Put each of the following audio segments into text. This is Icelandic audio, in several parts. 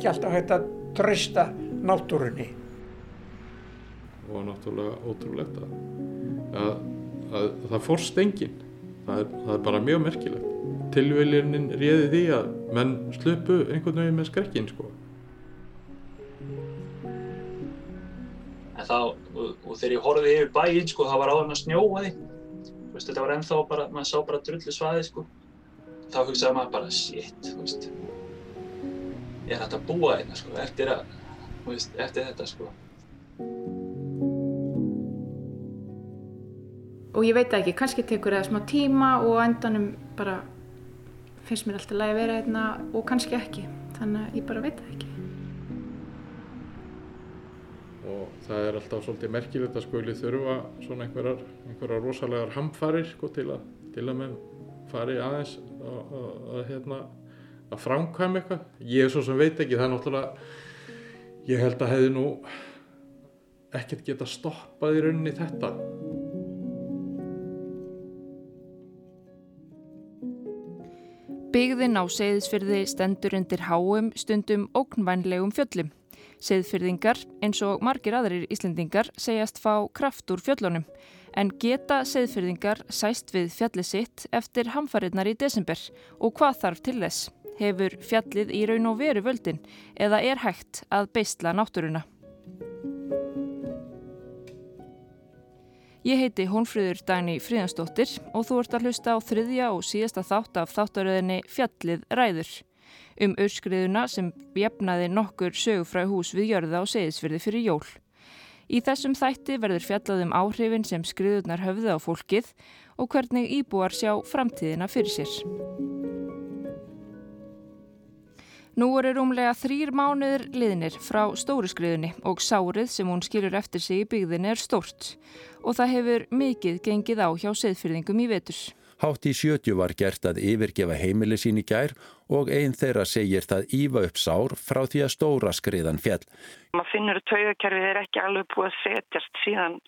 Ekki alltaf hægt að trösta náttúrunni. Og náttúrulega ótrúlegt að, að, að það fórst enginn. Það er, það er bara mjög merkilegt. Tilviljunin réði því að menn slupu einhvern veginn með skrekkin sko. En þá, og, og þegar ég horfið yfir bæinn sko, það var áður að snjóa því. Veist, þetta var ennþá bara, maður sá bara drullu svaði sko. Þá hugsaði maður bara, shit, þú veist. Er hægt að búa hérna sko, eftir að, veist, eftir þetta sko. og ég veit ekki, kannski tekur það smá tíma og endanum bara finnst mér alltaf lægi að vera hérna og kannski ekki, þannig að ég bara veit það ekki. Og það er alltaf svolítið merkilegt að skuli þurfa svona einhverjar, einhverjar rosalegar hamfarir sko til að, til að menn fari aðeins að, að, að, hérna, að framkvæma eitthvað. Ég er svo sem veit ekki, það er náttúrulega, ég held að hefði nú ekkert geta stoppað í rauninni þetta. Byggðin á Seyðisfyrði stendur undir háum stundum ógnvænlegum fjöllum. Seyðfyrðingar, eins og margir aðrir Íslendingar, segjast fá kraft úr fjöllunum. En geta Seyðfyrðingar sæst við fjallið sitt eftir hamfarinnar í desember og hvað þarf til þess? Hefur fjallið í raun og veru völdin eða er hægt að beistla náttúruna? Ég heiti Hónfríður Dæni Fríðansdóttir og þú ert að hlusta á þriðja og síðasta þátt af þáttaröðinni Fjallið ræður um öskriðuna sem jefnaði nokkur sögufræ hús við jörða á segisfyrði fyrir jól. Í þessum þætti verður fjallað um áhrifin sem skriðunar höfðu á fólkið og hvernig íbúar sjá framtíðina fyrir sér. Nú eru rúmlega þrýr mánuður liðnir frá stóru skriðunni og sárið sem hún skilur eftir sig í byggðinni er stórt og það hefur mikið gengið á hjá seðfyrðingum í vetur. Hátt í sjötju var gert að yfirgefa heimili sín í gær og einn þeirra segir það ífa upp sár frá því að stóra skriðan fjall. Man finnur að taugakerfið er ekki alveg búið að setjast síðan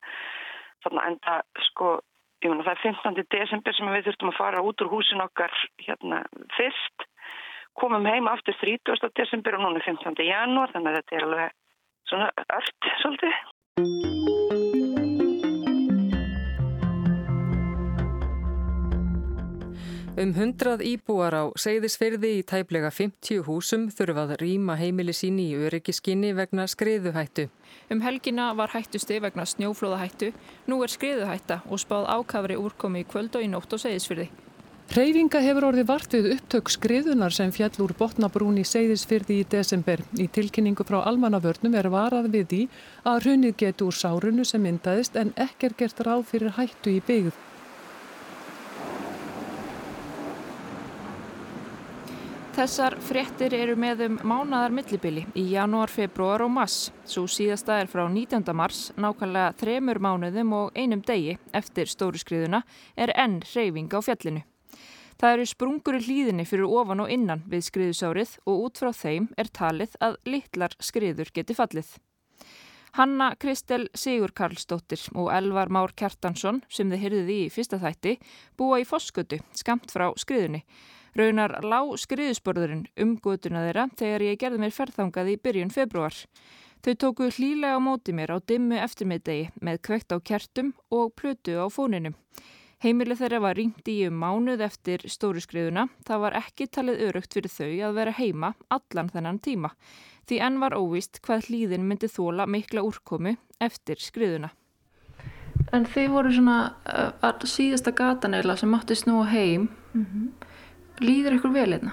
enda sko, ég menna það er 15. desember sem við þurftum að fara út úr húsin okkar hérna fyrst komum heim aftur 30. desember og núna 15. janúar þannig að þetta er alveg svona öll svolítið. Um hundrað íbúar á Seyðisferði í tæplega 50 húsum þurfað rýma heimili síni í öryggiskinni vegna skriðuhættu. Um helgina var hættusti vegna snjóflóðahættu, nú er skriðuhætta og spáð ákafri úrkomi í kvöld og í nótt á Seyðisferði. Hreyfinga hefur orðið vart við upptök skriðunar sem fjall úr botnabrún í Seyðisfyrði í desember. Í tilkynningu frá almannavörnum er varað við því að hrunið getur úr sárunu sem myndaðist en ekki er gert ráð fyrir hættu í byggð. Þessar fréttir eru með um mánadar millibili í janúar, februar og mass. Svo síðasta er frá 19. mars, nákvæmlega þremur mánuðum og einum degi eftir stóru skriðuna er enn hreyfing á fjallinu. Það eru sprungur í hlýðinni fyrir ofan og innan við skriðusárið og út frá þeim er talið að litlar skriður geti fallið. Hanna Kristel Sigur Karlsdóttir og Elvar Már Kjartansson sem þið hyrðið í fyrsta þætti búa í Foskötu skamt frá skriðunni. Raunar lág skriðusborðurinn um gotuna þeirra þegar ég gerði mér ferðangað í byrjun februar. Þau tóku hlýlega á móti mér á dimmu eftirmiðdegi með kveikt á kertum og plötu á fóninum. Heimilið þeirra var ringt í um mánuð eftir stóru skriðuna. Það var ekki talið örugt fyrir þau að vera heima allan þennan tíma. Því enn var óvist hvað hlýðin myndi þóla mikla úrkomu eftir skriðuna. En þið voru svona uh, síðasta gatan eða sem mátti snúa heim. Mm -hmm. Lýður ykkur vel einna?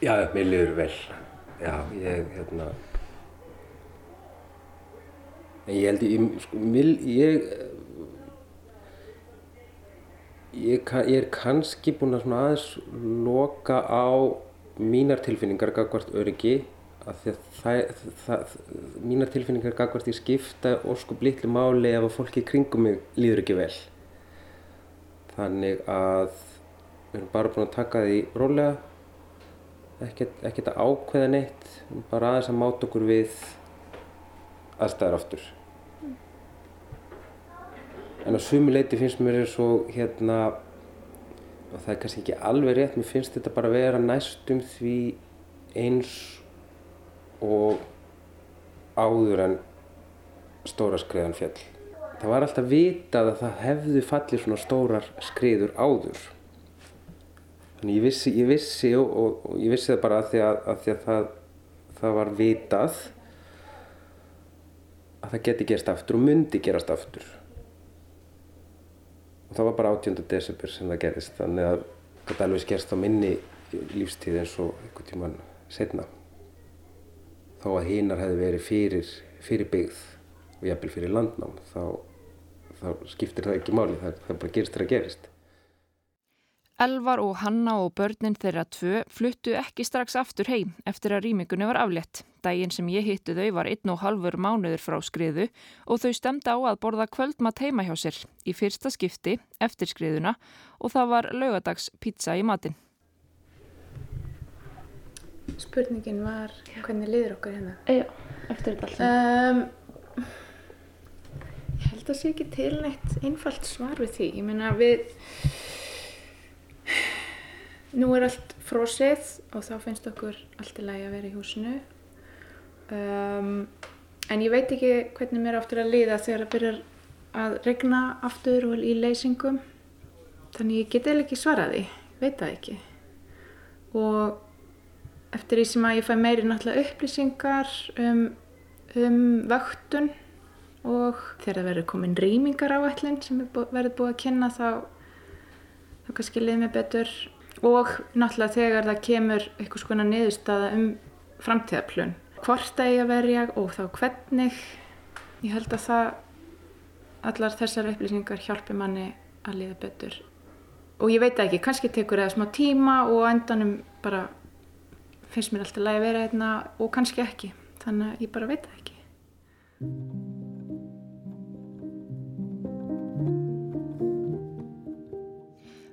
Já, mér líður vel. Já, ég, hérna... Ég held ég, sko, mil, ég, ég, ég er kannski búinn að svona aðeins loka á mínar tilfinningar gagvart öryggi að því að það, það, mínar tilfinningar gagvart í skipta óskup litlu máli ef að fólki kringum mig líður ekki vel. Þannig að við erum bara búin að taka því rólega, ekkert að ákveða neitt, bara aðeins að máta okkur við aðstæðar aftur. En á sumi leiti finnst mér eins og hérna, og það er kannski ekki alveg rétt, mér finnst þetta bara að vera næstum því eins og áður en stóra skriðan fjall. Það var alltaf vitað að það hefðu fallið svona stórar skriður áður. Þannig ég vissi, ég vissi og, og, og ég vissi það bara að því að, að, því að það, það var vitað að það geti gerst aftur og myndi gerast aftur. Og það var bara 18. desember sem það gerist, þannig að þetta alveg skerst á minni lífstíð eins og einhvern tíman setna. Þó að hinnar hefði verið fyrir, fyrir byggð og jafnvel fyrir landnám, þá, þá skiptir það ekki máli, það, það bara gerist þegar það gerist. Elvar og Hanna og börnin þeirra tvö fluttu ekki strax aftur heim eftir að rýmingunni var aflétt. Dægin sem ég hittu þau var einn og halfur mánuður frá skriðu og þau stemda á að borða kvöldmat heima hjá sér í fyrsta skipti eftir skriðuna og það var laugadags pizza í matin. Spurningin var hvernig liður okkur hérna? Já, eftir þetta alltaf. Um, ég held að það sé ekki til neitt einfalt svar við því. Ég meina við Nú er allt frosið og þá finnst okkur allt í lagi að vera í húsinu. Um, en ég veit ekki hvernig mér áttur að liða þegar það byrjar að regna aftur og í leysingum. Þannig ég geti ekki svaraði, veit það ekki. Og eftir því sem að ég fæ meiri náttúrulega upplýsingar um, um vöktun og þegar það verður komin rýmingar á ætlinn sem verður búið að kynna þá, þá kannski liðið mér betur og náttúrulega þegar það kemur eitthvað svona niðurstaða um framtíðaplun. Hvort að ég að verja og þá hvernig. Ég held að það, allar þessar upplýsingar hjálpi manni að liða betur. Og ég veit ekki, kannski tekur það smá tíma og endanum bara finnst mér alltaf lægi að vera einna og kannski ekki. Þannig að ég bara veit ekki.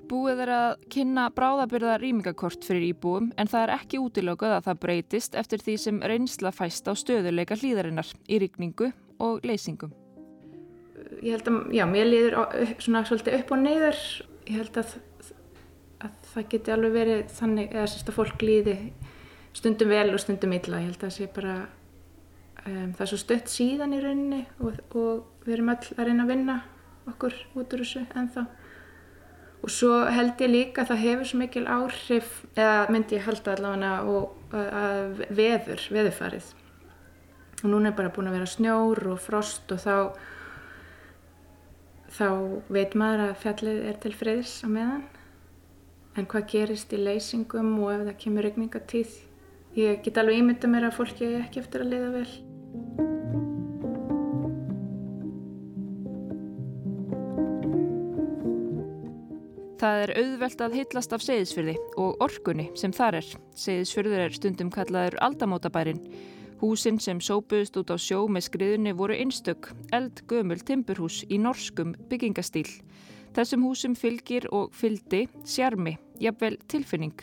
Búið er að kynna bráðabyrða rýmingakort fyrir íbúum en það er ekki útilökuð að það breytist eftir því sem reynsla fæst á stöðuleika hlýðarinnar í rykningu og leysingum. Ég held að, já, mér liður svona svolítið upp og neyður. Ég held að, að það geti alveg verið þannig, eða sérst að fólk líði stundum vel og stundum illa. Ég held að það sé bara, um, það er svo stött síðan í rauninni og, og við erum all að reyna að vinna okkur út úr þessu ennþá. Og svo held ég líka að það hefur svo mikil áhrif, eða myndi ég halda allavega og að veður, veðurfarið. Og núna er bara búin að vera snjór og frost og þá, þá veit maður að fjallið er til friðs á meðan. En hvað gerist í leysingum og ef það kemur regningatíð? Ég get alveg ímynda mér að fólki ekki eftir að liða vel. Það er auðvelt að hitlast af Seyðisfyrði og orkunni sem þar er. Seyðisfyrður er stundum kallaður aldamótabærin. Húsinn sem sópuðust út á sjó með skriðunni voru einstök, eld gömul timburhús í norskum byggingastýl. Þessum húsum fylgir og fyldi sjarmi, jafnvel tilfinning.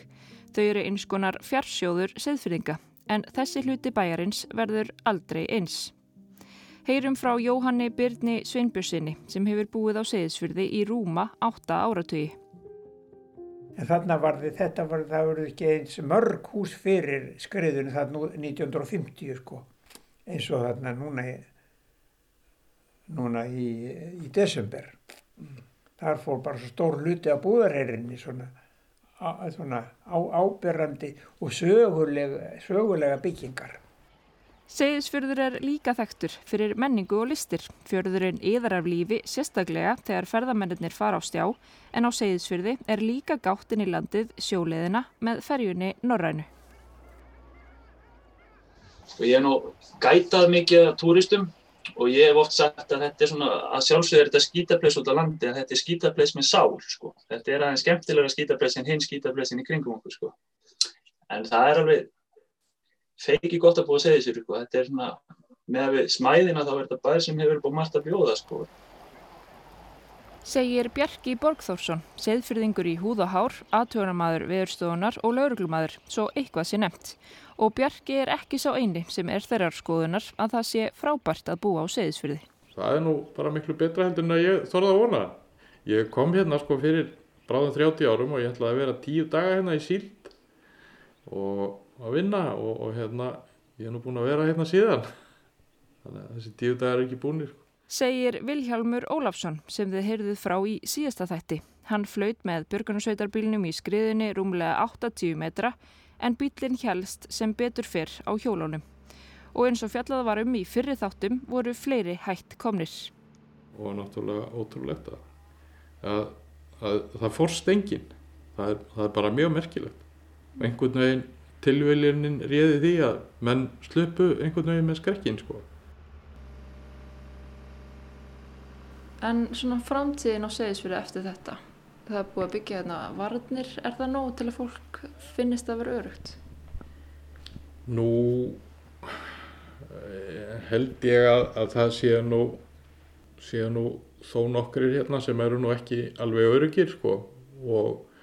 Þau eru eins konar fjarsjóður seðfyrðinga, en þessi hluti bæjarins verður aldrei eins. Heyrum frá Jóhanni Byrni Sveinbjörnsinni sem hefur búið á Seyðisfyrði í rúma átta áratögi. En þarna var þetta, var, það voru ekki eins mörg hús fyrir skriðunum þarna 1950 sko, eins og þarna núna, núna í, í desember. Þar fór bara svo stór hluti á búðarheirinni svona, svona á, áberandi og sögulega, sögulega byggingar. Seyðisfjörður er líka þekktur fyrir menningu og listir. Fjörðurinn yðar af lífi sérstaklega þegar ferðamennir fara á stjá en á Seyðisfjörði er líka gáttin í landið sjóleðina með ferjunni Norrænu. Ég er nú gætað mikið af túristum og ég hef oft sagt að þetta er svona, að sjálfsögur þetta skítapleis út á landi, að þetta er skítapleis með sál, sko. Þetta er aðeins skemmtilega skítapleis en hinn skítapleisin í kringum okkur, sko. En það er alveg feiki gott að búa að segja sér, sko. Þetta er svona, með að við smæðina þá er þetta bæð sem hefur búið margt að bjóða, sko. Segir Bjarki Borgþórsson, seðfyrðingur í húð og hár, aðtöðunarmadur, veðurstofunar og lauruglumadur, svo eitthvað sé nefnt og Bjarki er ekki sá eini sem er þeirrar skoðunar að það sé frábært að búa á Seyðisfyrði. Það er nú bara miklu betra heldur en að ég þorði að vona. Ég kom hérna sko fyrir bráðum 30 árum og ég ætlaði að vera 10 daga hérna í síld og að vinna og, og hérna ég er nú búin að vera hérna síðan. Þannig að þessi 10 dagar er ekki búinir. Sko. Segir Vilhjálmur Ólafsson sem þið heyrðuð frá í síðasta þætti. Hann flaut með björgunarsveitarbilnum í skriðinni rúmlega 80 metra en bílinn helst sem betur fyrr á hjólunum. Og eins og fjallaða var um í fyrri þáttum voru fleiri hætt komnir. Og náttúrulega ótrúlegt að, að, að það fórst enginn. Það er, það er bara mjög merkilegt. Einhvern veginn tilviljinin réði því að menn slöpu einhvern veginn með skrekkinn sko. En svona framtíðin á segðisfyrir eftir þetta? það er búið að byggja hérna varnir, er það nóg til að fólk finnist að vera örugt? Nú eh, held ég að, að það sé nú, sé nú þó nokkrir hérna sem eru nú ekki alveg örugir sko og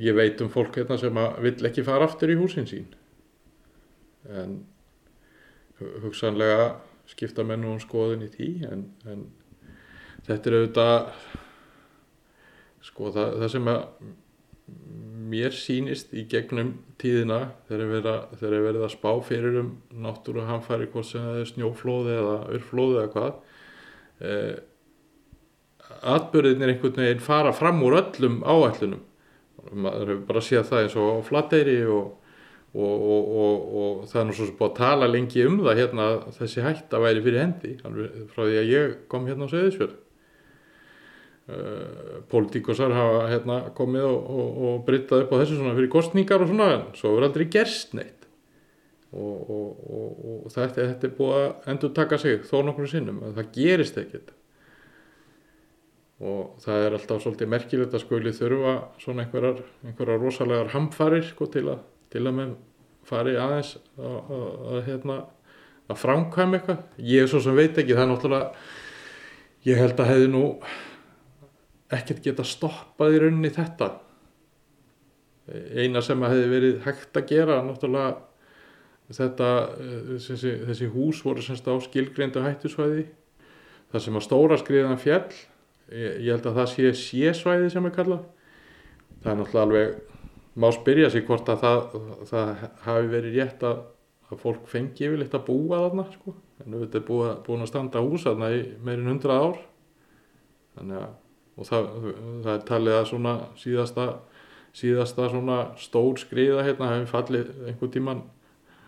ég veit um fólk hérna sem vill ekki fara aftur í húsin sín. En hugsanlega skipta menn og skoðin í tí en, en þetta er auðvitað Sko það, það sem að mér sýnist í gegnum tíðina þegar ég verið að spá fyrir um náttúru hamfæri hvort sem það er snjóflóði eða urflóði eða hvað eh, atbyrðin er einhvern veginn fara fram úr öllum áætlunum maður hefur bara séð það eins og á flateyri og, og, og, og það er nú svo sem búið að tala lengi um það hérna þessi hætt að væri fyrir hendi frá því að ég kom hérna á Söðisfjörð Uh, pólitíkosar hafa hérna, komið og, bryttað upp á þessu svona fyrir kostningar og svona en svo verður aldrei gerst neitt. Og, þetta, þetta er búið að endur taka sig þó nokkur sinnum að það gerist ekkert og það er alltaf svolítið merkilegt að skuli þurfa svona einhverjar, einhverjar rosalegar hamfarir sko, til, að, til að með fari aðeins að, að, að, hérna, framkvæm eitthvað. Ég er svo sem veit ekki það er náttúrulega ég held að hefði nú ekkert geta stoppað í rauninni þetta. Eina sem hefði verið hægt að gera náttúrulega þetta eh, þessi, þessi hús voru semst á skilgreindu hættusvæði. Það sem að stóra skriðan fjall ég, ég held að það sé sésvæði sem er kallað. Það er náttúrulega alveg má spyrja sig hvort að það, það hafi verið rétt að, að fólk fengi yfirleitt að búa þarna sko. en þetta er búið, búin að standa hús þarna í meirinn hundra ár. Þannig að og það, það er talið að svona síðasta, síðasta svona stór skriða hérna hefði fallið einhver tíman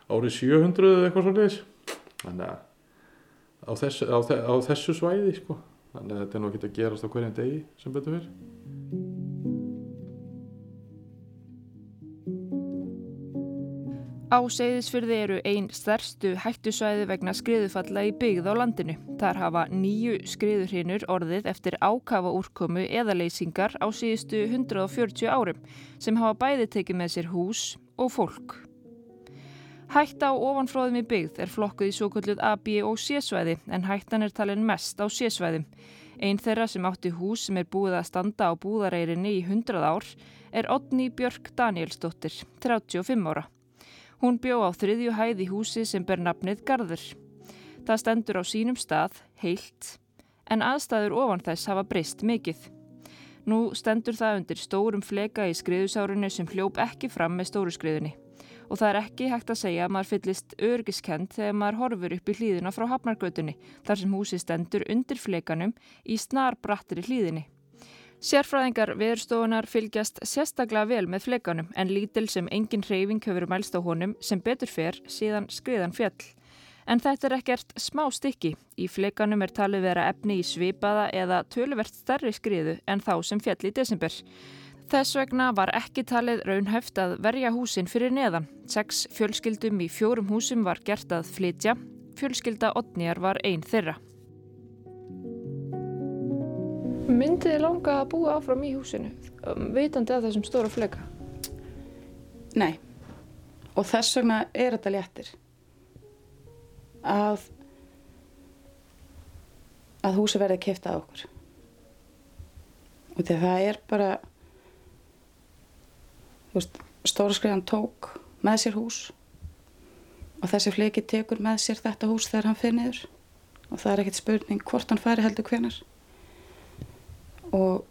árið 700 eða eitthvað svolítið þannig að á þessu, á, á þessu svæði sko þannig að þetta er nú ekki að gerast á hverjum degi sem betur fyrir Á Seyðisfyrði eru einn stærstu hættusvæði vegna skriðufalla í byggð á landinu. Þar hafa nýju skriðurhinur orðið eftir ákafa úrkomu eða leysingar á síðustu 140 árum sem hafa bæði tekið með sér hús og fólk. Hætta á ofanfróðum í byggð er flokkuð í svo kvölduð A, B og C-svæði en hættan er talin mest á C-svæðum. Einn þeirra sem átti hús sem er búið að standa á búðareirinni í 100 ár er Odni Björk Danielsdóttir, 35 ára. Hún bjó á þriðju hæð í húsi sem ber nafnið Garður. Það stendur á sínum stað, heilt, en aðstæður ofan þess hafa breyst mikið. Nú stendur það undir stórum fleka í skriðusárunu sem hljóp ekki fram með stóru skriðunni. Og það er ekki hægt að segja að maður fyllist örgiskend þegar maður horfur upp í hlýðina frá Hafnargötunni, þar sem húsi stendur undir flekanum í snar brattri hlýðinni. Sérfræðingar viðurstofunar fylgjast sérstaklega vel með fleikanum en lítil sem engin hreyfing hefur mælst á honum sem betur fer síðan skriðan fjall. En þetta er ekkert smá stykki. Í fleikanum er talið vera efni í svipaða eða töluvert starri skriðu en þá sem fjall í desember. Þess vegna var ekki talið raunhæft að verja húsin fyrir neðan. Seks fjölskyldum í fjórum húsum var gert að flytja Fjölskylda Otnýjar var einn þeirra. Myndið þið langa að búa áfram í húsinu, vitandi að þessum stóra fleka? Nei, og þess vegna er þetta léttir. Að, að húsi verði að okkur. Og því að það er bara, veist, stóra skriðan tók með sér hús og þessi fleki tekur með sér þetta hús þegar hann fyrir niður og það er ekkert spurning hvort hann fari heldur hvenar og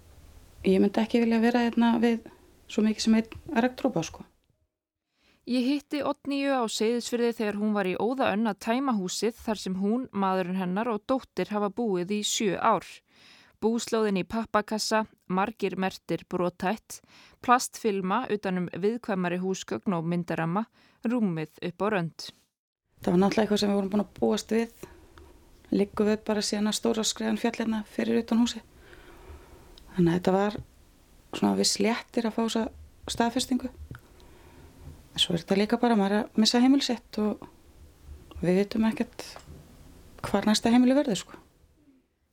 ég myndi ekki vilja vera hérna við svo mikið sem einn elektrópa sko. Ég hitti Otníu á Seyðisfyrði þegar hún var í óða önn að tæma húsið þar sem hún, maðurinn hennar og dóttir hafa búið í sjö ár. Búslóðin í pappakassa, margir mertir brotætt, plastfilma utanum viðkvæmari húsgögn og myndaramma, rúmið upp á rönd. Það var náttúrulega eitthvað sem við vorum búin að búast við. Liggum við bara síðan að stóra skræðan fjallina fyrir utan húsi. Þannig að þetta var svona við sléttir að fá þessa staðfestingu. En svo er þetta líka bara maður að missa heimilsett og við vitum ekkert hvar næsta heimili verður sko.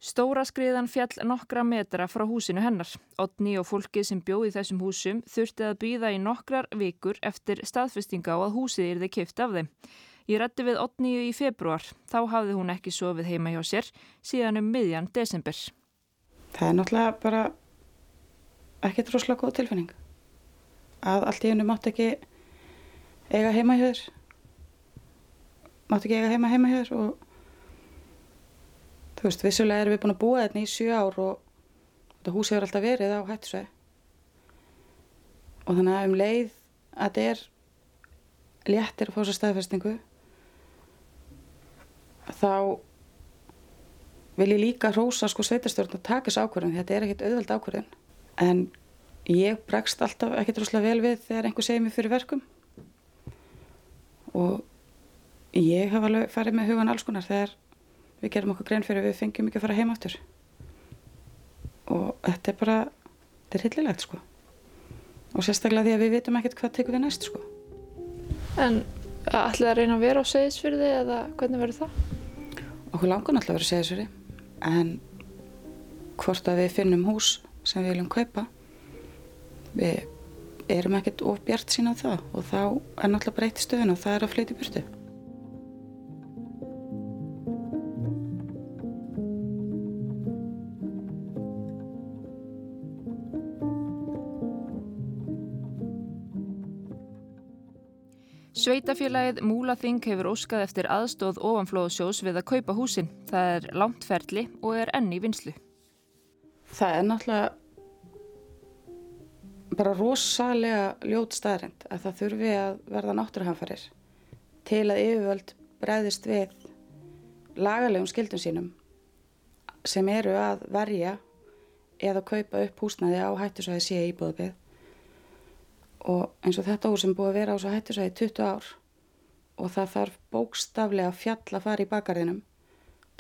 Stóra skriðan fjall nokkra metra frá húsinu hennar. Otni og fólkið sem bjóði þessum húsum þurfti að býða í nokkrar vikur eftir staðfestinga á að húsið yrði kipt af þeim. Ég rætti við Otniu í februar. Þá hafði hún ekki sofið heima hjá sér síðan um miðjan desember. Það er náttúrulega bara ekki droslega góð tilfinning. Að allt í hennu mátt ekki eiga heima hjá þér. Mátt ekki eiga heima heima hjá þér og þú veist, vissulega erum við búin að búa þetta í sjö ár og þetta hús hefur alltaf verið á hættisvei. Og þannig að um leið að þetta er léttir að fá sér staðfestingu þá vil ég líka hrósa sko sveitarstjórn að taka þessu ákvörðun. Þetta er ekkert auðveld ákvörðun. En ég bregst alltaf ekkert rosalega vel við þegar einhver segir mér fyrir verkum. Og ég hef alveg farið með hugan alls konar þegar við gerum okkur grein fyrir við fengjum ekki að fara heim áttur og þetta er bara þetta er hillilegt sko og sérstaklega því að við vitum ekkert hvað tekum við næst sko En ætlið að reyna að vera á segðisfyrði eða hvernig verður það? Okkur langar náttúrulega að vera á segðisfyrði en hvort að við finnum hús sem við viljum kaupa við erum ekkert of bjart sína á það og þá er náttúrulega í stöðun og það er að flytja burtu. Sveitafélagið Múlaþing hefur óskað eftir aðstóð ofanflóðsjós við að kaupa húsin. Það er langt ferli og er enn í vinslu. Það er náttúrulega bara rosalega ljót staðrind að það þurfi að verða náttúruhamfarir til að yfirvöld bregðist við lagalegum skildum sínum sem eru að verja eða kaupa upp húsnaði á hættusvæði sé íbúðabið og eins og þetta úr sem búið að vera á svo hættusvæði 20 ár. Og það þarf bókstaflega fjall að fara í bakarðinum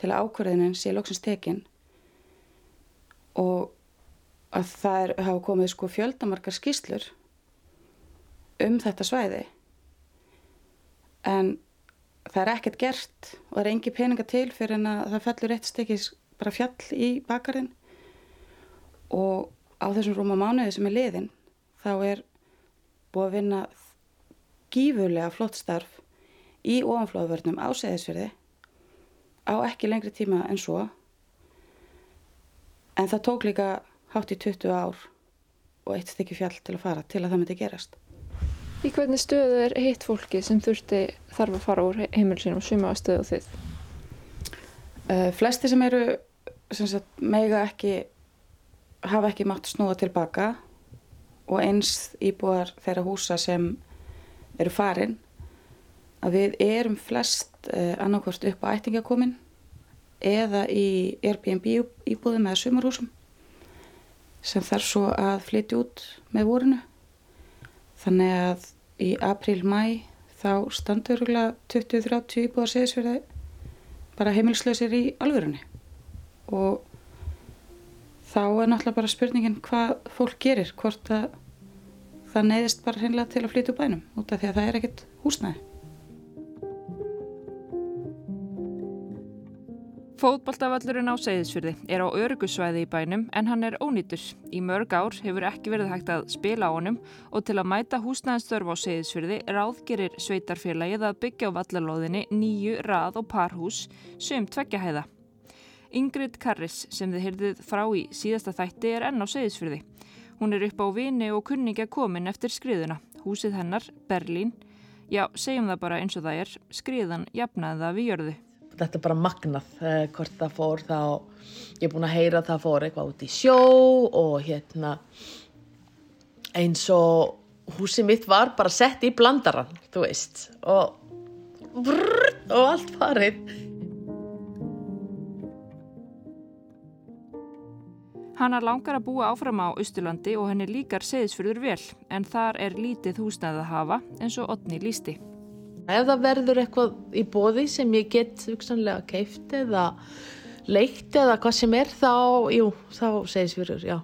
til að ákverðinin sé loksins tekin. Og að það er, hafa komið sko fjöldamarkar skýslur um þetta svæði. En það er ekkert gert og það er engi peninga til fyrir en að það fellur eitt stekki bara fjall í bakarðin og á þessum rúma mánuði sem er liðin þá er búið að vinna gífurlega flott starf í ofanflóðvörnum á segðisverði á ekki lengri tíma en svo en það tók líka hátt í 20 ár og eitt stykki fjall til að fara til að það myndi gerast. Í hvernig stöðu er hitt fólki sem þurfti þarf að fara úr heimil sínum svima að stöðu þið? Uh, flesti sem eru sem sagt, mega ekki hafa ekki mátt snúa tilbaka og eins íbúar þeirra húsa sem eru farin að við erum flest uh, annarkvört upp á ættingakomin eða í Airbnb íbúðum eða sumarhúsum sem þarf svo að flytja út með vorinu. Þannig að í april-mæ þá standur 20-30 íbúðar segisverði bara heimilslausir í alvörunni. Og þá er náttúrulega bara spurningin hvað fólk gerir hvort að það neyðist bara hreinlega til að flytja úr bænum út af því að það er ekkert húsnæði Fótboltavallurinn á Seyðisfyrði er á örugusvæði í bænum en hann er ónýtur. Í mörg ár hefur ekki verið hægt að spila á honum og til að mæta húsnæðinstörf á Seyðisfyrði ráðgerir sveitarfélagið að byggja á vallalóðinni nýju rað og parhús sem tveggjahæða. Ingrid Karris sem þið heyrðuð frá í síðasta þætti er enn á Seyðisfyrði. Hún er upp á vini og kunningja komin eftir skriðuna. Húsið hennar, Berlín, já segjum það bara eins og það er, skriðan jafnaði það við jörðu þetta er bara magnað eh, hvort það fór þá ég er búin að heyra að það fór eitthvað út í sjó og hérna eins og húsið mitt var bara sett í blandaran þú veist og, og allt farið Hanna langar að búa áfram á Östurlandi og henni líkar seðisfyrður vel en þar er lítið húsnæð að hafa eins og Otni lísti. Ef það verður eitthvað í bóði sem ég get hugsanlega keift eða leikt eða hvað sem er þá, jú, þá segis fyrir, já.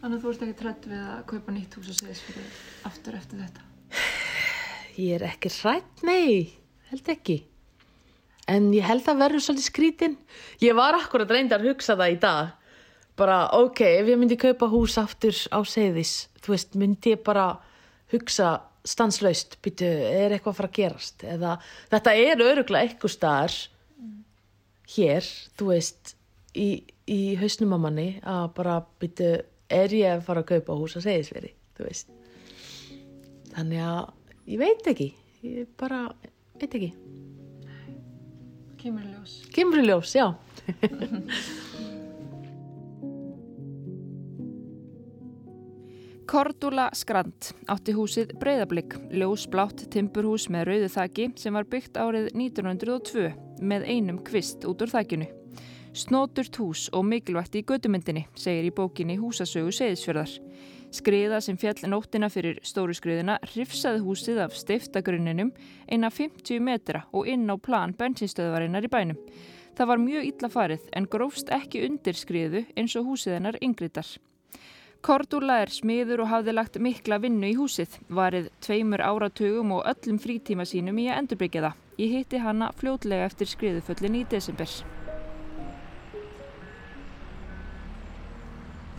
Þannig að þú ert ekki trött við að kaupa nýtt hús og segis fyrir aftur eftir þetta? Ég er ekki hrætt, nei, held ekki. En ég held að verður svolítið skrítinn. Ég var akkurat reyndar að hugsa það í dag. Bara, ok, ef ég myndi kaupa hús aftur á segðis, þú veist, myndi ég bara hugsa stanslaust, byrju, er eitthvað að fara að gerast? Eða þetta er öruglega eitthvað staðar hér, þú veist í, í hausnum á manni að bara byrju, er ég að fara að kaupa hús að segja þessveri, þú veist? Þannig að ég veit ekki ég bara veit ekki. Kymri ljós. Kymri ljós, já Cordula Skrant átti húsið Breiðablík, ljósblátt timburhús með rauðu þaki sem var byggt árið 1902 með einum kvist út úr þakinu. Snóturt hús og mikilvægt í gödumyndinni, segir í bókinni Húsasögu Seyðisfjörðar. Skriða sem fjall nóttina fyrir stóru skriðina hrifsaði húsið af stiftagrunninum eina 50 metra og inn á plan bensinstöðvarinnar í bænum. Það var mjög illa farið en grófst ekki undir skriðu eins og húsið hennar yngriðar. Cordula er smiður og hafði lagt mikla vinnu í húsið, varið tveimur áratugum og öllum frítíma sínum í að endurbyggja það. Ég hitti hanna fljótlega eftir skriðuföllin í desember.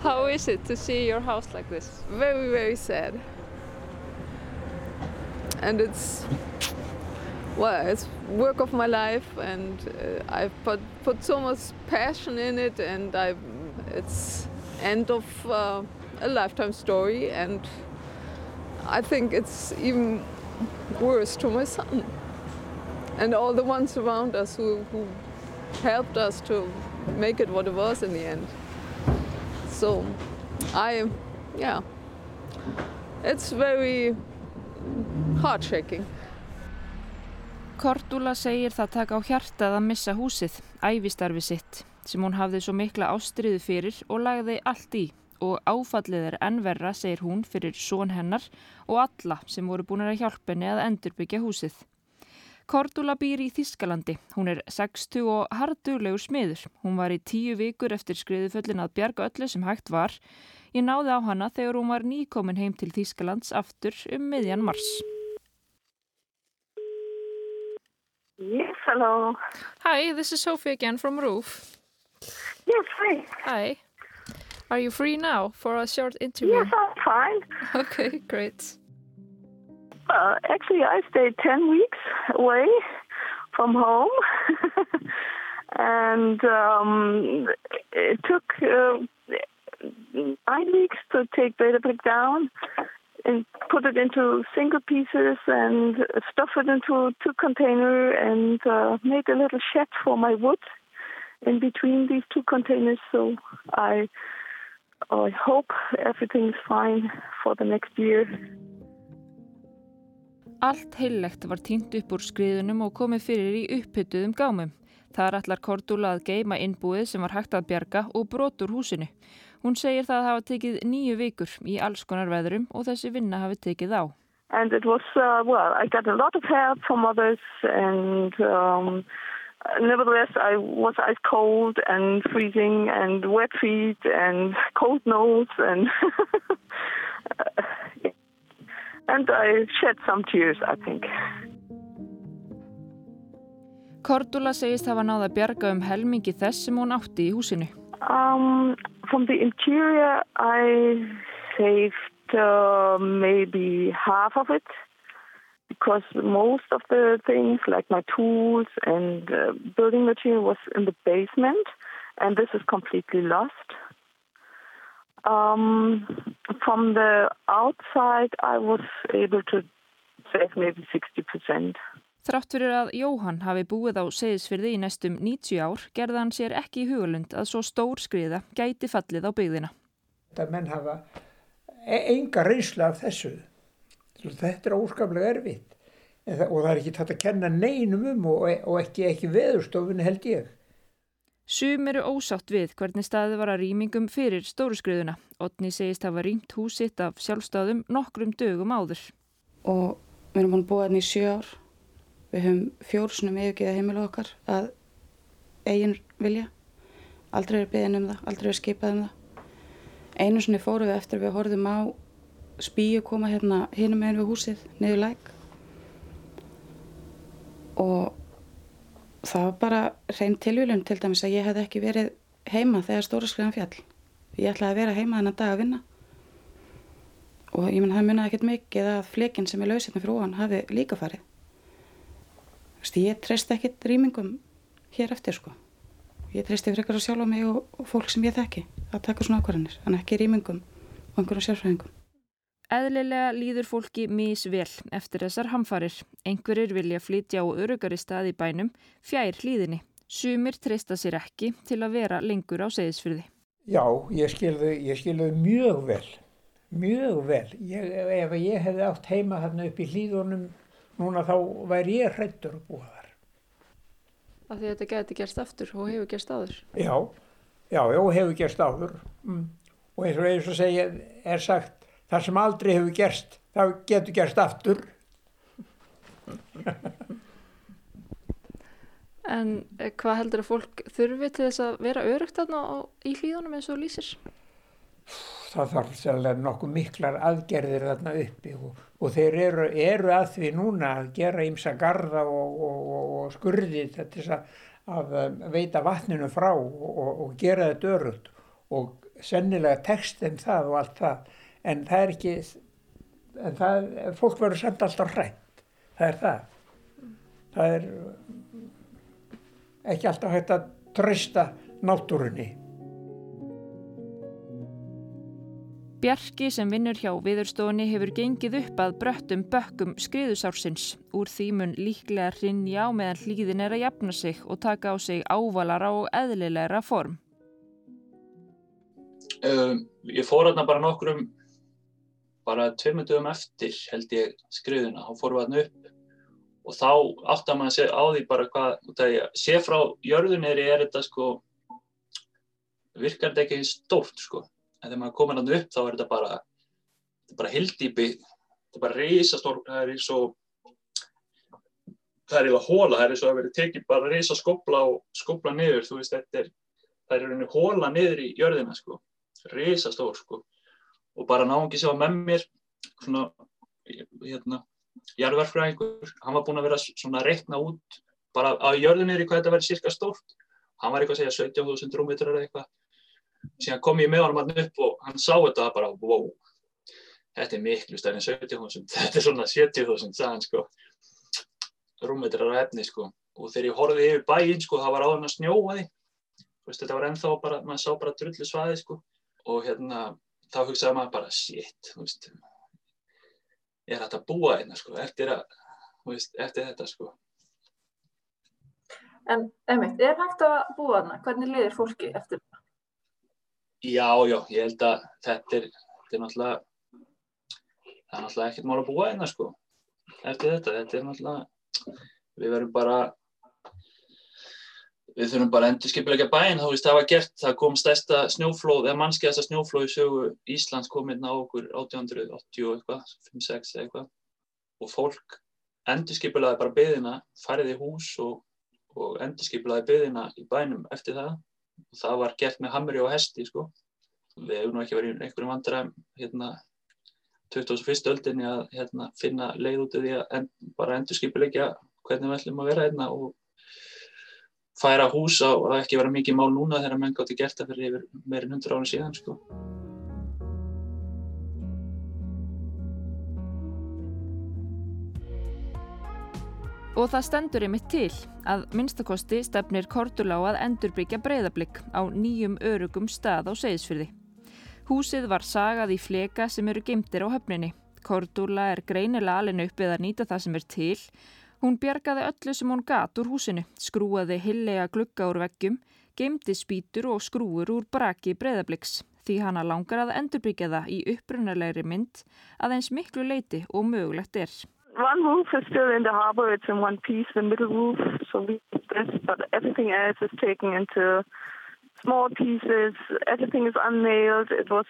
How is it to see your house like this? Very, very sad. And it's, well, it's work of my life and uh, I've put, put so much passion in it and I've, it's, end of uh, a lifetime story, and I think it's even worse to my son and all the ones around us who, who helped us to make it what it was in the end. So I, yeah, it's very heart shaking. Cordula segir það taka á hjartað að missa húsið, æfistarfi sitt sem hún hafði svo mikla ástriðu fyrir og lagði allt í og áfallið er ennverra, segir hún, fyrir són hennar og alla sem voru búin að hjálpa henni að endurbyggja húsið. Cordula býr í Þískalandi. Hún er 60 og harduglegur smiður. Hún var í tíu vikur eftir skriðuföllin að bjarga öllu sem hægt var. Ég náði á hana þegar hún var nýkomin heim til Þískalands aftur um miðjan mars. Yes, hello. Hi, this is Sophie again from Roof. Yes, hi. Hi. Are you free now for a short interview? Yes, I'm fine. Okay, great. Uh, actually, I stayed 10 weeks away from home. and um, it took uh, nine weeks to take Breidablik down and put it into single pieces and stuff it into two container and uh, made a little shed for my wood in between these two containers. So I, I hope everything's fine for the next year. Allt heillegt var týnt upp úr skriðunum og komið fyrir í upphyttuðum gámum. Það ætlar Cordula að geima innbúið sem var hægt að bjarga og brotur húsinu. Hún segir það að hafa tekið nýju vikur í alls konar veðrum og þessi vinna hafi tekið á. And it was, uh, well, I got a lot of help from others and um, nevertheless I was ice cold and freezing and wet feet and cold nose and and I shed some tears, I think. Cordula segist hafa náða að bjarga um helmingi þess sem hún átti í húsinu. Um, from the interior I saved uh, maybe half of it because most of the things like my tools and uh, building material was in the basement and this is completely lost. Um, from the outside I was able to save maybe 60%. Þrátt fyrir að Jóhann hafi búið á seðisfyrði í næstum 90 ár gerði hann sér ekki í hugalund að svo stór skriða gæti fallið á byggðina. Þetta menn hafa e enga reynsla af þessu. Þetta er óskaplega erfitt það, og það er ekki tætt að kenna neinum um og, og ekki, ekki veðurstofun held ég. Sum eru ósátt við hvernig staði var að rýmingum fyrir stóru skriðuna. Otni segist hafa rýmt húsitt af sjálfstáðum nokkrum dögum áður. Og við erum búin búið hérna í sjö ár Við höfum fjórsunum yfirgeða heimilu okkar að eigin vilja. Aldrei er beðin um það, aldrei er skipað um það. Einu sinni fóru við eftir við horfum á spíu koma hérna hinum meginn við húsið, niður læk. Og það var bara hrein tilvílun til dæmis að ég hef ekki verið heima þegar stóra skriðan fjall. Ég ætlaði að vera heima þennan dag að vinna. Og ég menn það munið ekkert mikið að flekin sem er lausið með frúan hafi líka farið. Ég treyst ekkit rýmingum hér eftir sko. Ég treyst yfir ekkert að sjálfa mig og fólk sem ég þekki að taka svona ákvarðanir, en ekki rýmingum og einhverjum sérfræðingum. Eðlilega líður fólki misvel eftir þessar hamfarir. Einhverjir vilja flytja á örugari stað í bænum fjær hlýðinni. Sumir treysta sér ekki til að vera lengur á segðisfyrði. Já, ég skilði mjög vel, mjög vel. Ég, ef ég hefði átt heima þarna upp í hlýðunum núna þá væri ég hrættur að búa þar. Af því að þetta geti gerst aftur og hefur gerst áður? Já, já, já, hefur gerst áður. Mm. Og eins og eins og segja er sagt, þar sem aldrei hefur gerst, það getur gerst aftur. en eh, hvað heldur að fólk þurfi til þess að vera örugt þarna í hlýðunum eins og lýsir? það þarf sérlega nokkuð miklar aðgerðir þarna uppi og, og þeir eru, eru að því núna að gera ímsa garda og, og, og skurði til þess að, að veita vatninu frá og gera þetta örugt og sennilega textin það og allt það en það er ekki en það, fólk verður samt alltaf hrætt það er það það er ekki alltaf hægt að trösta náttúrunni Bjarki sem vinnur hjá viðurstofunni hefur gengið upp að bröttum bökkum skriðusársins. Úr því mun líklega hrinja á meðan hlýðin er að jafna sig og taka á sig ávalara og eðlilegra form. Um, ég fór hérna bara nokkrum, bara tveimundum eftir held ég skriðuna, þá fórum við hérna upp og þá áttar maður að segja á því bara hvað, sé frá jörðuneri er þetta sko, virkar þetta ekki stórt sko. En þegar maður komir hann upp þá er þetta bara þetta er bara hildýpi þetta er bara reysastór það er eins og það er eiginlega hóla það er eins og að vera tekið bara reysa skobla og skobla niður þú veist þetta er það er einhvern hóla niður í jörðina sko. Reysastór sko og bara náðungi sem var með mér svona hérna jarðverfræðingur, hann var búin að vera svona að reikna út bara á jörðunir í hvað þetta verið cirka stórt. Hann var eitthvað að segja 17.000 rúmitrar eða eitthvað. Síðan kom ég með honum hann upp og hann sá þetta bara, wow, þetta er miklu stærn en 70.000, þetta er svona 70.000 sagðan sko, rúmmetrar af efni sko. Og þegar ég horfið yfir bæinn sko það var áður að snjóa því, veist, þetta var ennþá bara, maður sá bara drullu svaði sko. Og hérna þá hugsaði maður bara shit, veist, er hægt að búa hérna sko eftir, að, veist, eftir þetta sko. En emitt, er hægt að búa hérna? Hvernig liðir fólki eftir þetta? Já, já, ég held að þetta er, þetta er náttúrulega, það er náttúrulega ekkert mál að búa einna sko, eftir þetta, þetta er náttúrulega, við verðum bara, við þurfum bara að endur skipilegja bæinn, þá veist það var gert, það kom stærsta snjóflóð, eða mannskeiðasta snjóflóð í sögu Íslands kom hérna á okkur 1880 og eitthvað, 5-6 eitthvað, og fólk endur skipilegja bara byðina, fariði hús og, og endur skipilegja byðina í bænum eftir það og það var gert með hamri og hesti sko. við hefum nú ekki verið einhverjum vandræðum hérna 2001. öldinni að hérna, finna leið út af því að en, bara endur skipilegja hvernig við ætlum að vera hérna og færa hús á að ekki vera mikið mál núna þegar menn gátti gert það fyrir yfir meirinn 100 ára síðan sko. Og það stendur einmitt til að minnstakosti stefnir Kortulá að endurbyggja breyðablík á nýjum örugum stað á Seyðisfyrði. Húsið var sagað í fleka sem eru gemtir á höfninni. Kortula er greinilega alin upp eða nýta það sem er til. Hún bjargaði öllu sem hún gat úr húsinu, skrúaði hillega glugga úr veggjum, gemdi spýtur og skrúur úr braki breyðabliks því hana langar að endurbyggja það í upprunalegri mynd að eins miklu leiti og mögulegt er. one roof is still in the harbor. It's in one piece, the middle roof. So we this, but everything else is taken into small pieces. Everything is unnailed. It was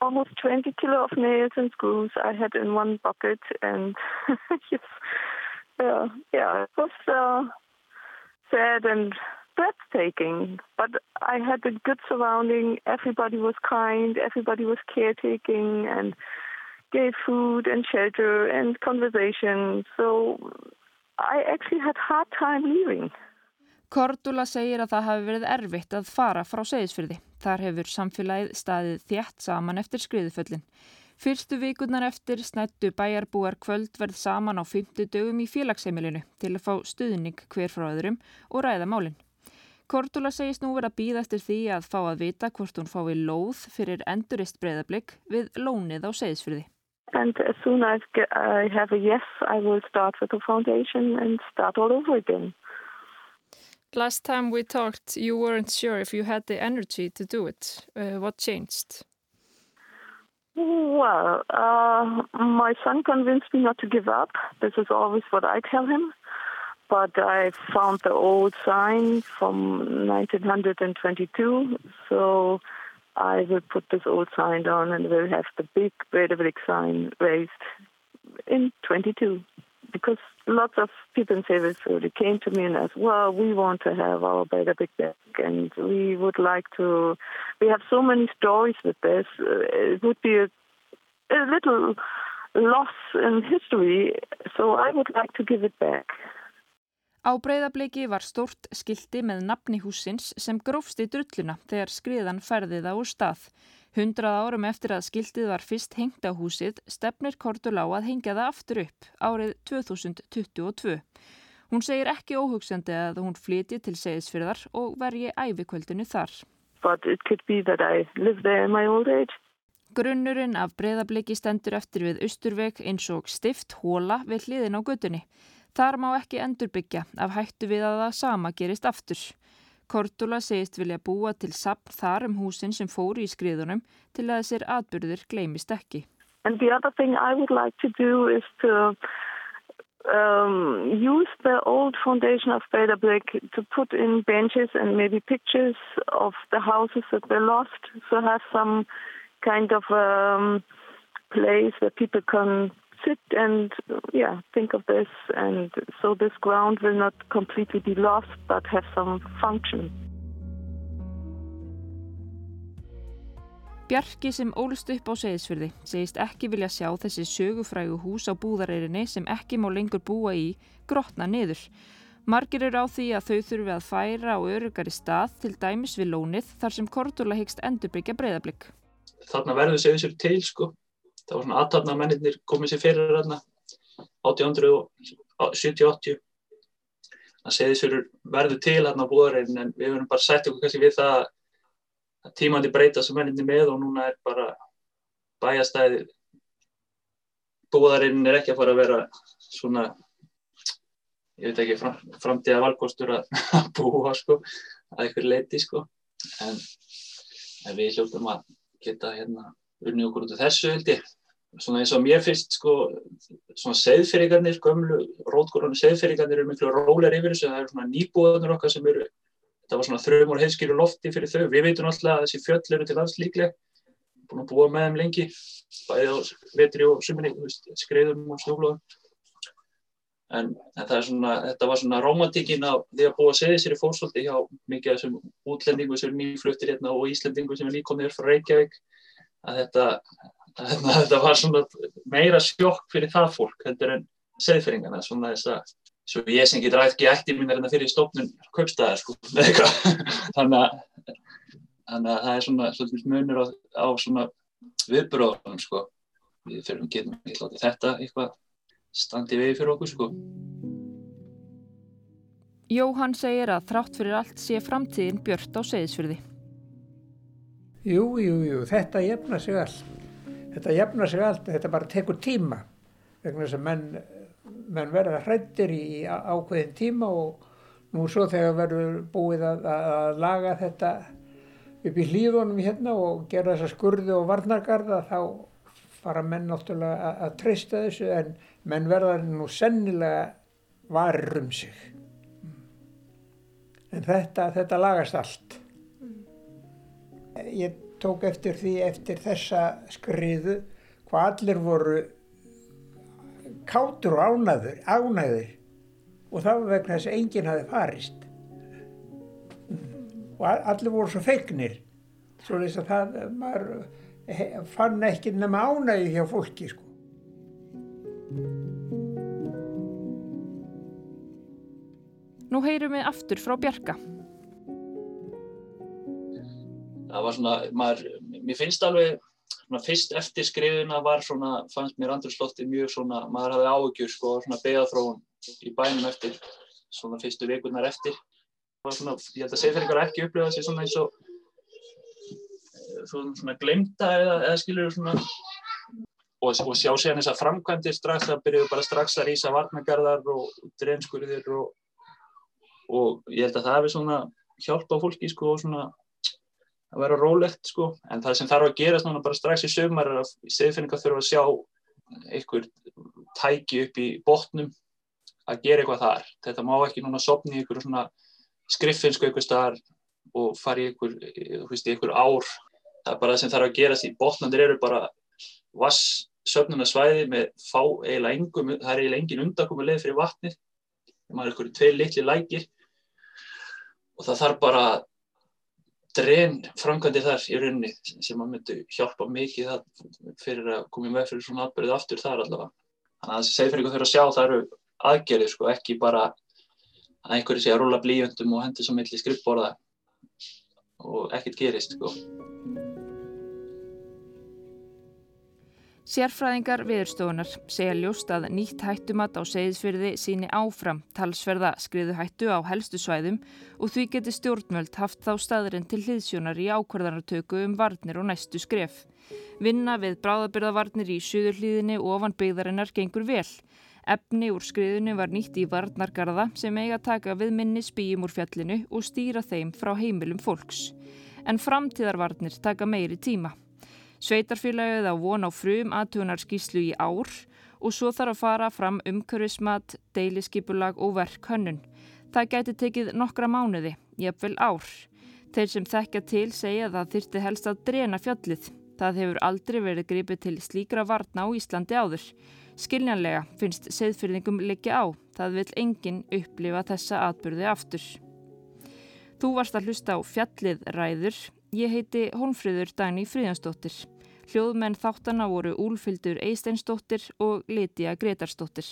almost 20 kilo of nails and screws I had in one bucket, and yes, yeah, yeah, it was uh, sad and breathtaking. But I had a good surrounding. Everybody was kind. Everybody was caretaking and gave food and shelter and conversation. So I actually had hard time leaving. Cordula segir að það hafi verið erfitt að fara frá segisfyrði. Þar hefur samfélagið staðið þjætt saman eftir skriðuföllin. Fyrstu vikurnar eftir snættu bæjarbúar kvöldverð saman á 50 dögum í félagsheimilinu til að fá stuðning hver frá öðrum og ræða málinn. Cordula segist nú verið að býða eftir því að fá að vita hvort hún fái lóð fyrir endurist breyðablík við lónið á segisfyrði. And as soon as I have a yes, I will start with the foundation and start all over again. Last time we talked, you weren't sure if you had the energy to do it. Uh, what changed? Well, uh, my son convinced me not to give up. This is always what I tell him. But I found the old sign from 1922, so I will put this old sign down and we'll have the big Breidablik sign raised in 22. Because lots of people in Seyðisfjörður came to me and asked, well, we want to have our Breidablik back and we would like to, we have so many stories with this, uh, it would be a, a little loss in history, so I would like to give it back. Á breyðabliki var stórt skildi með nafni húsins sem grófst í drulluna þegar skriðan færði það úr stað. Hundrað árum eftir að skildið var fyrst hengt á húsið stefnir Kortulá að hengja það aftur upp árið 2022. Hún segir ekki óhugsandi að hún flyti til segisfyrðar og vergi ævikvöldinu þar. Grunnurinn af breyðabliki stendur eftir við austurveg eins og stift hóla við hliðin á gödunni. Þar má ekki endurbyggja af hættu við að það sama gerist aftur. Kortula segist vilja búa til sapn þar um húsin sem fóru í skriðunum til að þessir atbyrðir gleymist ekki. And the other thing I would like to do is to um, use the old foundation of Breidablik to put in benches and maybe pictures of the houses that were lost. So have some kind of um, place where people can sit and yeah think of this and so this ground will not completely be lost but have some function. Bjarki sem ólust upp á segisfyrði segist ekki vilja sjá þessi sögufrægu hús á búðareirinni sem ekki má lengur búa í grotna niður. Margir eru á því að þau þurfi að færa á örugari stað til dæmis við lónið þar sem Kortula hyggst endurbyggja breyðablík. Þarna verður segisfyrð til sko það var svona aðtapna mennir komið sér fyrir hérna 1870-80 það segði sér verður til hérna búðarinn en við verðum bara sætt okkur kannski við það að tímandi breyta sem menninni með og núna er bara bæjastæði búðarinn er ekki að fara að vera svona ég veit ekki fram, framtíða valgóstur að búa sko að ykkur leiti sko. En, en við hljóttum að geta hérna unni okkur út af þessu held ég. Svona eins og mér finnst sko svona seðfyrirgarnir, gömlu rótgóðranu seðfyrirgarnir eru miklu rólar yfir þessu. Það eru svona nýbúðanur okkar sem eru þetta var svona þrjumur heiðskýru lofti fyrir þau. Við veitum alltaf að þessi fjöll eru til alls líkleg. Búin að búa með þeim lengi bæðið á vetri og suminni skreiðum og snúflóðum en, en það er svona þetta var svona romantíkin af því að búa að segja sér í fórsóldi hjá mikið af þessum útlendingu sem er nýfluttir hérna og Íslandingu sem er nýkomnir frá Reykjavík að þetta, að þetta var svona meira sjokk fyrir það fólk heldur en segðfyringana svona þess að svo ég sem getur ekki eftir mín er hérna fyrir stofnun kaupstæðar sko, þannig að þannig að það er svona svolítið munur á, á svona viðbróðunum sko. Við fyrir getum ekki látið þetta eitthvað standi vegi fyrir okkur sko. Jóhann segir að þrátt fyrir allt sé framtíðin björt á segðisfyrði. Jú, jú, jú, þetta jefna sig allt. Þetta jefna sig allt, þetta bara tekur tíma. Vegna þess að menn, menn verða hrættir í ákveðin tíma og nú svo þegar verður búið að, að laga þetta upp í hlýðunum hérna og gera þessa skurðu og varnargarða þá fara menn náttúrulega að, að treysta þessu en menn verða nú sennilega varir um sig. En þetta, þetta lagast allt. Ég tók eftir því eftir þessa skriðu hvað allir voru kátur og ánæður, ánæður og það var vegna þess að enginn hafi farist og allir voru svo fegnir svo þess að það, maður fann ekki nema ánægi hjá fólki sko. Nú heyrum við aftur frá Bjarka. Það var svona, maður, mér finnst alveg, svona fyrst eftir skrifuna var svona, fannst mér andrúrslótti mjög svona, maður hafði áhugjur sko, svona begaþróun í bænum eftir, svona fyrstu vikurnar eftir. Var svona, ég held að segfæringar ekki upplifa þessi svona eins og, svona, svona glemta eða, eða skilur svona, og, og sjá séðan þess að framkvæmdir strax, það byrjuðu bara strax að rýsa varnagarðar og drenskurðir og og ég held að það hefði svona hjálpa fólki sko og svona að vera rólegt sko. En það sem þarf að gera svona bara strax í sögumar er að segfinningar þurfa að sjá einhver tæki upp í botnum að gera eitthvað þar. Þetta má ekki núna sopni í einhver svona skriffinsku einhver staðar og fara í einhver, veist, í einhver ár. Það er bara það sem þarf að gera því botnandir eru bara vass söfnunarsvæði með fá eiginlega engum það er eiginlega engin undakomi leið fyrir vatnið. Maður er einhverju tvei litli lækir. Og það þarf bara dren framkvæmdi þar í rauninni sem að myndi hjálpa mikið það fyrir að koma með fyrir svona atbyrðið aftur þar allavega. Þannig að fyrir ykkur þurfa að sjá það eru aðgerðir sko, ekki bara að einhverju sé að rúla blíjöndum og hendi svo milli skrippborða og ekkert gerist sko. Sérfræðingar viðurstofunar segja ljóst að nýtt hættumat á segðisfyrði síni áfram talsverða skriðu hættu á helstu svæðum og því geti stjórnvöld haft þá staðurinn til hliðsjónar í ákvarðanartöku um varnir og næstu skref. Vinna við bráðabyrðavarnir í suðurhlíðinni og ofan byggðarinnar gengur vel. Efni úr skriðinu var nýtt í varnargarða sem eiga taka við minni spýjum úr fjallinu og stýra þeim frá heimilum fólks. En framtíðarvarnir taka meiri tíma. Sveitarfélagið á von á frum aðtugunarskíslu í ár og svo þarf að fara fram umhverfismat, deiliskipulag og verkhönnun. Það gæti tekið nokkra mánuði, jafnvel ár. Þeir sem þekkja til segja að það þyrti helst að drena fjallið. Það hefur aldrei verið gripið til slíkra varna á Íslandi áður. Skiljanlega finnst seðfyrðingum liggja á. Það vil enginn upplifa þessa atbyrði aftur. Þú varst að hlusta á fjallið ræður. Ég heiti Holmfríður Dagný Fríðansdóttir. Hljóðmenn þáttana voru Úlfildur Eisteinsdóttir og Lítiða Gretarsdóttir.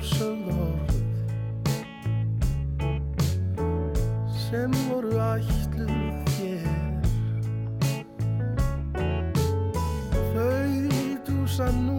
ósögð orð sem voru ætluð þér. Þau þú sann